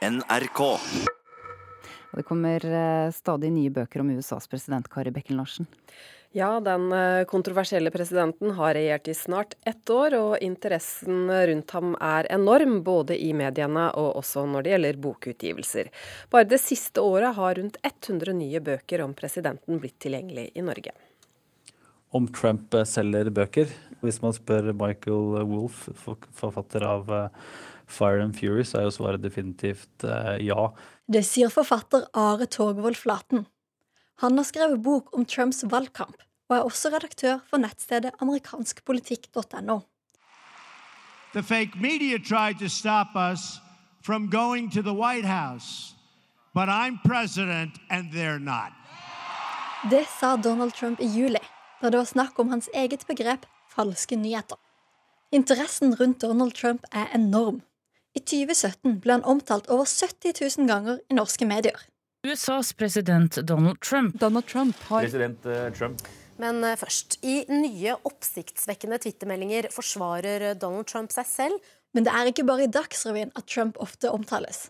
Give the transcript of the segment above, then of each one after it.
NRK. Og det kommer eh, stadig nye bøker om USAs president Kari Bekken Larsen. Ja, den eh, kontroversielle presidenten har regjert i snart ett år, og interessen rundt ham er enorm, både i mediene og også når det gjelder bokutgivelser. Bare det siste året har rundt 100 nye bøker om presidenten blitt tilgjengelig i Norge. Om Trump eh, selger bøker? Hvis man spør Michael Wolff, forfatter av Fire and Fury, så er jo svaret definitivt ja. Det sier forfatter Are Torgvold Flaten. Han har skrevet bok om Trumps valgkamp, og er også redaktør for nettstedet amerikanskpolitikk.no. The fake media tried to stop us from going to the White House, but I'm president and they're not. Det sa Donald Trump i juli, da det var snakk om hans eget begrep falske nyheter. Interessen rundt Donald Trump er enorm. I 2017 ble han omtalt over 70 000 ganger i norske medier. USAs president Donald Trump. Donald Trump har President uh, Trump. Men uh, først. I nye oppsiktsvekkende twittermeldinger forsvarer Donald Trump seg selv. Men det er ikke bare i Dagsrevyen at Trump ofte omtales.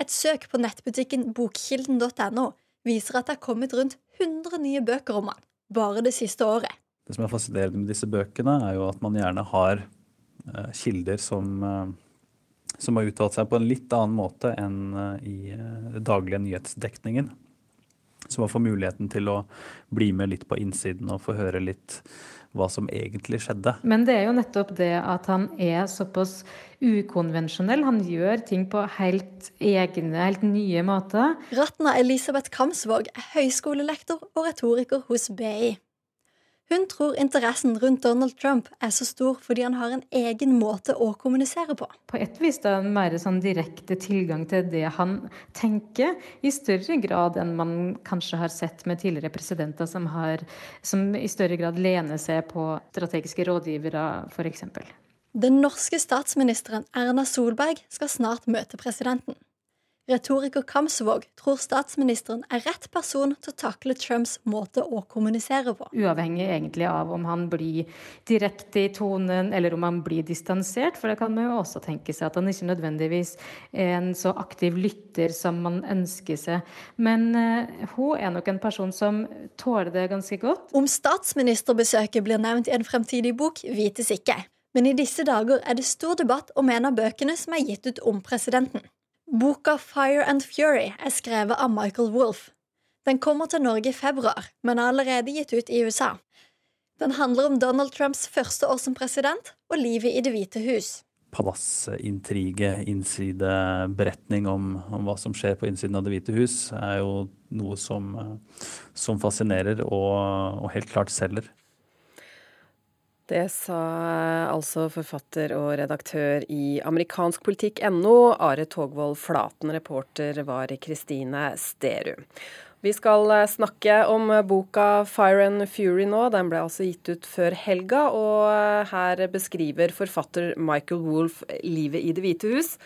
Et søk på nettbutikken bokkilden.no viser at det er kommet rundt 100 nye bøker om han bare det siste året. Det som er fascinerende med disse bøkene, er jo at man gjerne har uh, kilder som som har uttalt seg på en litt annen måte enn eh, i den eh, daglige nyhetsdekningen. Så man får muligheten til å bli med litt på innsiden og få høre litt hva som egentlig skjedde. Men det er jo nettopp det at han er såpass ukonvensjonell. Han gjør ting på helt egne, helt nye måter. Ratna Elisabeth Kamsvåg er høyskolelektor og retoriker hos BI. Hun tror interessen rundt Donald Trump er så stor fordi han har en egen måte å kommunisere på. På et vis da mer sånn direkte tilgang til det han tenker, i større grad enn man kanskje har sett med tidligere presidenter som, har, som i større grad lener seg på strategiske rådgivere, f.eks. Den norske statsministeren Erna Solberg skal snart møte presidenten. Retoriker Kamsvåg tror statsministeren er rett person til å takle Trumps måte å kommunisere på. Uavhengig egentlig av om han blir direkte i tonen, eller om han blir distansert. For det kan man jo også tenke seg at han ikke nødvendigvis er en så aktiv lytter som man ønsker seg. Men uh, hun er nok en person som tåler det ganske godt. Om statsministerbesøket blir nevnt i en fremtidig bok, vites ikke. Men i disse dager er det stor debatt om en av bøkene som er gitt ut om presidenten. Boka Fire and Fury er skrevet av Michael Wolff. Den kommer til Norge i februar, men er allerede gitt ut i USA. Den handler om Donald Trumps første år som president og livet i Det hvite hus. Palassintrige, innsideberetning om, om, hva som skjer på innsiden av Det hvite hus, er jo noe som, som fascinerer og, og helt klart selger. Det sa altså forfatter og redaktør i amerikanskpolitikk.no, Are Togvold Flaten. Reporter var Kristine Sterud. Vi skal snakke om boka 'Fire and Fury' nå. Den ble altså gitt ut før helga, og her beskriver forfatter Michael Wolff livet i Det hvite hus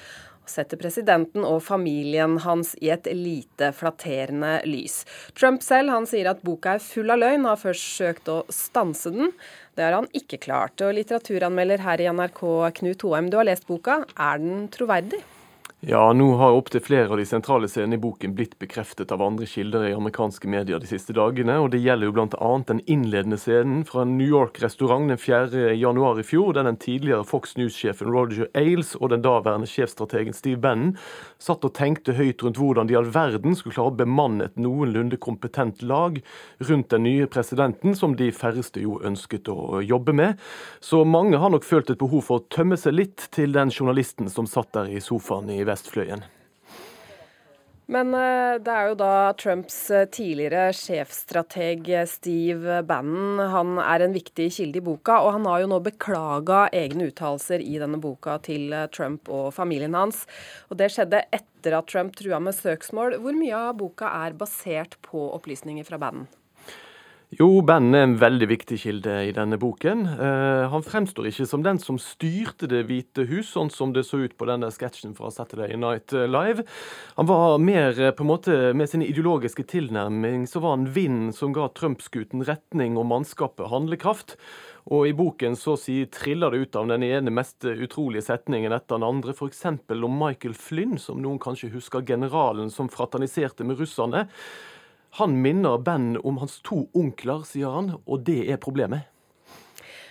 og setter presidenten og familien hans i et lite flatterende lys. Trump selv han sier at boka er full av løgn, har først søkt å stanse den. Det har han ikke klart. Og litteraturanmelder her i NRK, Knut Hoem, du har lest boka. Er den troverdig? Ja, nå har opptil flere av de sentrale scenene i boken blitt bekreftet av andre kilder i amerikanske medier de siste dagene. og Det gjelder jo bl.a. den innledende scenen fra en New York-restaurant den 4. januar i fjor, der den tidligere Fox News-sjefen Roger Ailes og den daværende sjefstrategen Steve Bannon satt og tenkte høyt rundt hvordan de all verden skulle klare å bemanne et noenlunde kompetent lag rundt den nye presidenten, som de færreste jo ønsket å jobbe med. Så mange har nok følt et behov for å tømme seg litt til den journalisten som satt der i sofaen i vestfløyen. Men eh, det er jo da Trumps eh, tidligere sjefstrateg eh, Steve Bannon. Han er en viktig kilde i boka, og han har jo nå beklaga egne uttalelser i denne boka til Trump og familien hans. Og det skjedde etter at Trump trua med søksmål. Hvor mye av boka er basert på opplysninger fra Bannon? Jo, Ben er en veldig viktig kilde i denne boken. Uh, han fremstår ikke som den som styrte Det hvite hus, sånn som det så ut på denne sketsjen fra Saturday Night Live. Han var mer eh, på en måte Med sin ideologiske tilnærming så var han vinden som ga Trump-skuten retning og mannskapet handlekraft. Og I boken så si, triller det ut av den ene mest utrolige setningen etter den andre, f.eks. om Michael Flynn, som noen kanskje husker generalen som fraterniserte med russerne. Han minner Ben om hans to onkler, sier han, og det er problemet.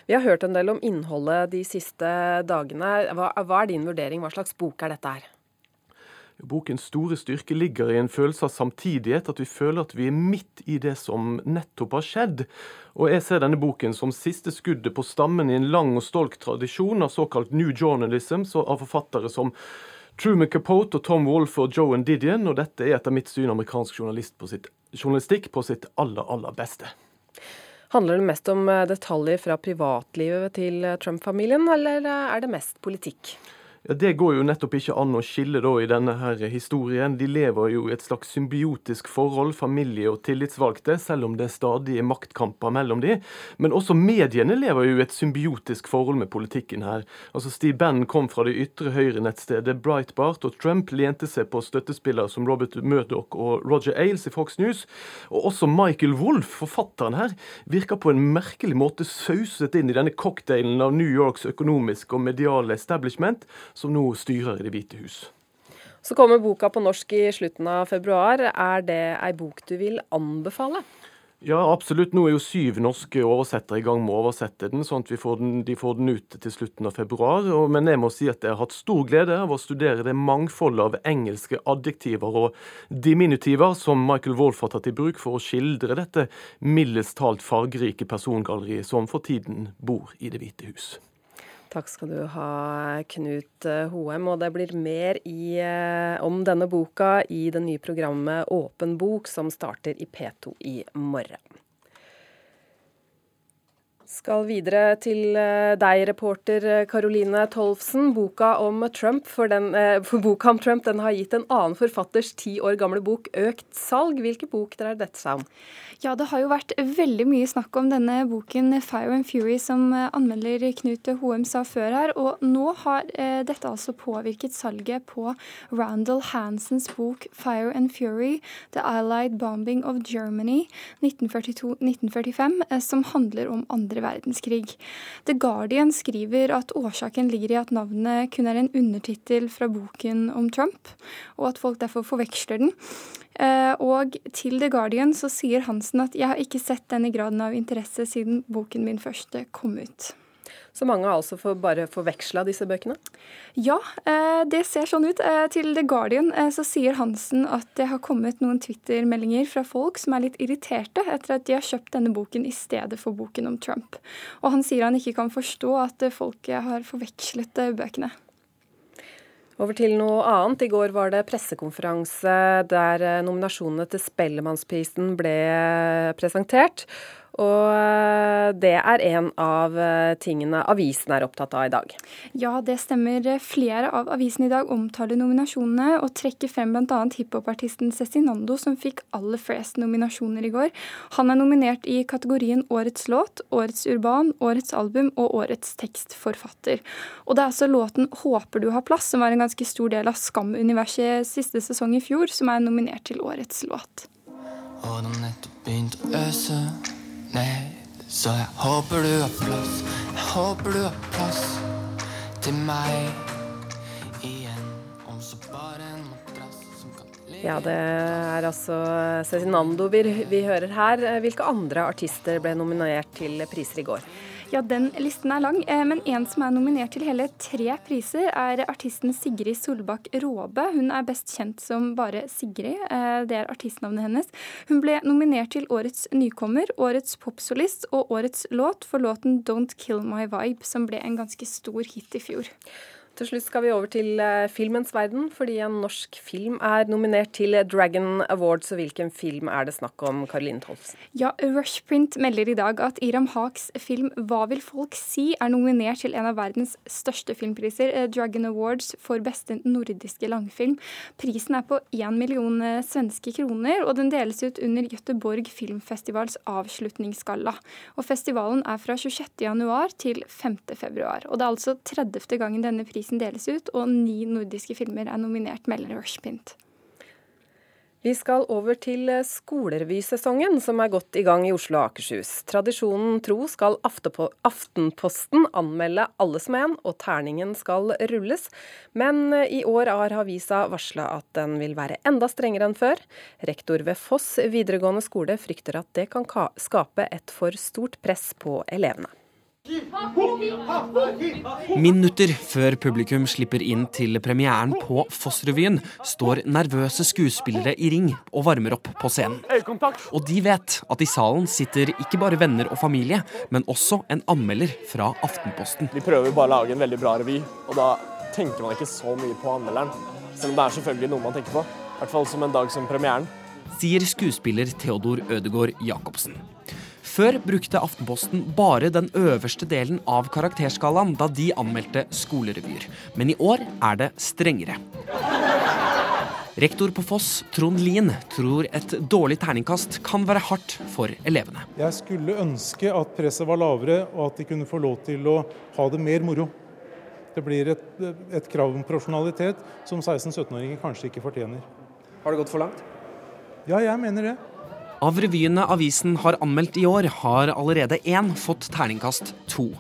Vi har hørt en del om innholdet de siste dagene. Hva, hva er din vurdering? Hva slags bok er dette her? Bokens store styrke ligger i en følelse av samtidighet, at vi føler at vi er midt i det som nettopp har skjedd. Og jeg ser denne boken som siste skuddet på stammen i en lang og stolt tradisjon av såkalt new journalism av forfattere som Truman Capote og Tom Wolfe og Joe Didion, og dette er etter mitt syn amerikansk journalist på sitt, journalistikk på sitt aller, aller beste. Handler det mest om eh, detaljer fra privatlivet til eh, Trump-familien, eller eh, er det mest politikk? Ja, Det går jo nettopp ikke an å skille da i denne her historien. De lever jo i et slags symbiotisk forhold, familie og tillitsvalgte, selv om det stadig stadige maktkamper mellom de. Men også mediene lever jo i et symbiotisk forhold med politikken her. Altså Steve Bannon kom fra det ytre høyre-nettstedet Breitbart, og Trump lente seg på støttespillere som Robert Murdoch og Roger Ailes i Fox News. Og også Michael Wolff, forfatteren her, virker på en merkelig måte sauset inn i denne cocktailen av New Yorks økonomiske og mediale establishment som nå styrer i Det hvite hus. Så kommer boka på norsk i slutten av februar. Er det ei bok du vil anbefale? Ja, absolutt. Nå er jo syv norske oversettere i gang med å oversette den, sånn at får den, de får den ut til slutten av februar. Men jeg må si at jeg har hatt stor glede av å studere det mangfoldet av engelske adjektiver og diminutiver som Michael Wolff har tatt i bruk for å skildre dette mildest talt fargerike persongalleriet som for tiden bor i Det hvite hus. Takk skal du ha, Knut Hoem. Og det blir mer i, eh, om denne boka i det nye programmet Åpen bok, som starter i P2 i morgen skal videre til eh, deg, reporter Caroline Tolfsen. Boka om Trump, for, den, for boka om Trump den har gitt en annen forfatters ti år gamle bok økt salg. Hvilken bok dreier dette seg om? Ja, det har jo vært veldig mye snakk om denne boken 'Fire and Fury', som eh, anmelder Knut Hoem sa før her. Og nå har eh, dette altså påvirket salget på Randall Hansens bok 'Fire and Fury', 'The Allied Bombing of Germany' 1942-1945, eh, som handler om andre verdenskrig. The Guardian skriver at årsaken ligger i at navnet kun er en undertittel fra boken om Trump, og at folk derfor forveksler den. Eh, og til The Guardian så sier Hansen at jeg har ikke sett denne graden av interesse siden boken min første kom ut. Så mange har altså for bare forveksla disse bøkene? Ja, eh, det ser sånn ut. Eh, til The Guardian så sier Hansen at det har kommet noen Twitter-meldinger fra folk som er litt irriterte etter at de har kjøpt denne boken i stedet for boken om Trump. Og han sier han ikke kan forstå at folk har forvekslet bøkene. Over til noe annet. I går var det pressekonferanse der eh, nominasjonene til Spellemannsprisen ble presentert. Og eh, det er en av eh, tingene avisen er opptatt av i dag. Ja, det stemmer. Flere av avisene i dag omtaler nominasjonene og trekker frem bl.a. hiphopartisten Cezinando, som fikk aller flest nominasjoner i går. Han er nominert i kategorien Årets låt, Årets urban, Årets album og Årets tekstforfatter. Og det er altså låten 'Håper du har plass', som var en ganske stor del av Skam-universet siste sesong i fjor, som er nominert til Årets låt. Og de nettopp begynt å øse. Så jeg håper du har plass, jeg håper du har plass til meg igjen. Om så bare en madrass som kan leve Ja, det er altså Cezinando vi, vi hører her. Hvilke andre artister ble nominert til priser i går? Ja, den listen er lang, eh, men en som er nominert til hele tre priser, er artisten Sigrid Solbakk Råbe. Hun er best kjent som bare Sigrid, eh, det er artistnavnet hennes. Hun ble nominert til Årets nykommer, Årets popsolist og Årets låt for låten Don't Kill My Vibe, som ble en ganske stor hit i fjor. Til slutt skal vi over til eh, filmens verden, fordi en norsk film er nominert til Dragon Awards. Og hvilken film er det snakk om, Caroline Tolfsen? Ja, Rushprint melder i dag at Iram Haaks film 'Hva vil folk si?' er nominert til en av verdens største filmpriser, eh, Dragon Awards, for beste nordiske langfilm. Prisen er på én million eh, svenske kroner, og den deles ut under Göteborg Filmfestivals avslutningsgalla. Og festivalen er fra 26.1 til 5.2. Og det er altså 30. gangen denne prisen prisen deles ut, og ni nordiske filmer er nominert, melder Rushpint. Vi skal over til skolerevysesongen, som er godt i gang i Oslo og Akershus. Tradisjonen tro skal Aftenposten anmelde alle som en, og terningen skal rulles. Men i år har avisa varsla at den vil være enda strengere enn før. Rektor ved Foss videregående skole frykter at det kan skape et for stort press på elevene. Minutter før publikum slipper inn til premieren på Foss-revyen, står nervøse skuespillere i ring og varmer opp på scenen. Og de vet at i salen sitter ikke bare venner og familie, men også en anmelder fra Aftenposten. Vi prøver bare å lage en veldig bra revy, og da tenker man ikke så mye på anmelderen. Selv om det er selvfølgelig noe man tenker på. I hvert fall som en dag som premieren. Sier skuespiller Theodor Ødegård Jacobsen. Før brukte Aftenposten bare den øverste delen av karakterskalaen da de anmeldte skolerevyer, men i år er det strengere. Rektor på Foss, Trond Lien, tror et dårlig terningkast kan være hardt for elevene. Jeg skulle ønske at presset var lavere, og at de kunne få lov til å ha det mer moro. Det blir et, et krav om profesjonalitet som 16-17-åringer kanskje ikke fortjener. Har det gått for langt? Ja, jeg mener det. Av revyene avisen har anmeldt i år, har allerede én fått terningkast to.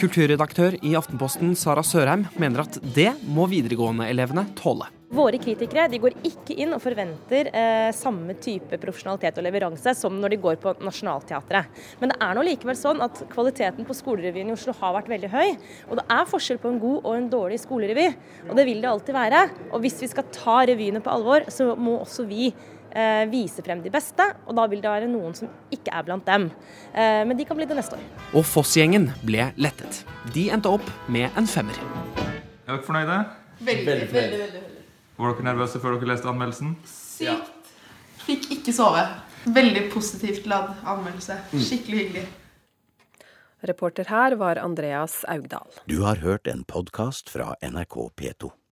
Kulturredaktør i Aftenposten Sara Sørheim mener at det må videregående-elevene tåle. Våre kritikere de går ikke inn og forventer eh, samme type profesjonalitet og leveranse som når de går på Nationaltheatret. Men det er nå likevel sånn at kvaliteten på skolerevyen i Oslo har vært veldig høy. Og det er forskjell på en god og en dårlig skolerevy. Og det vil det alltid være. Og hvis vi skal ta revyene på alvor, så må også vi eh, vise frem de beste, og da vil det være noen som ikke er blant dem. Eh, men de kan bli det neste år. Og Foss-gjengen ble lettet. De endte opp med en femmer. Er dere fornøyde? Veldig, veldig, veldig, veldig. Var dere nervøse før dere leste anmeldelsen? Sykt. Fikk ikke sove. Veldig positivt ladd anmeldelse. Mm. Skikkelig hyggelig. Reporter her var Andreas Augdal. Du har hørt en podkast fra NRK P2.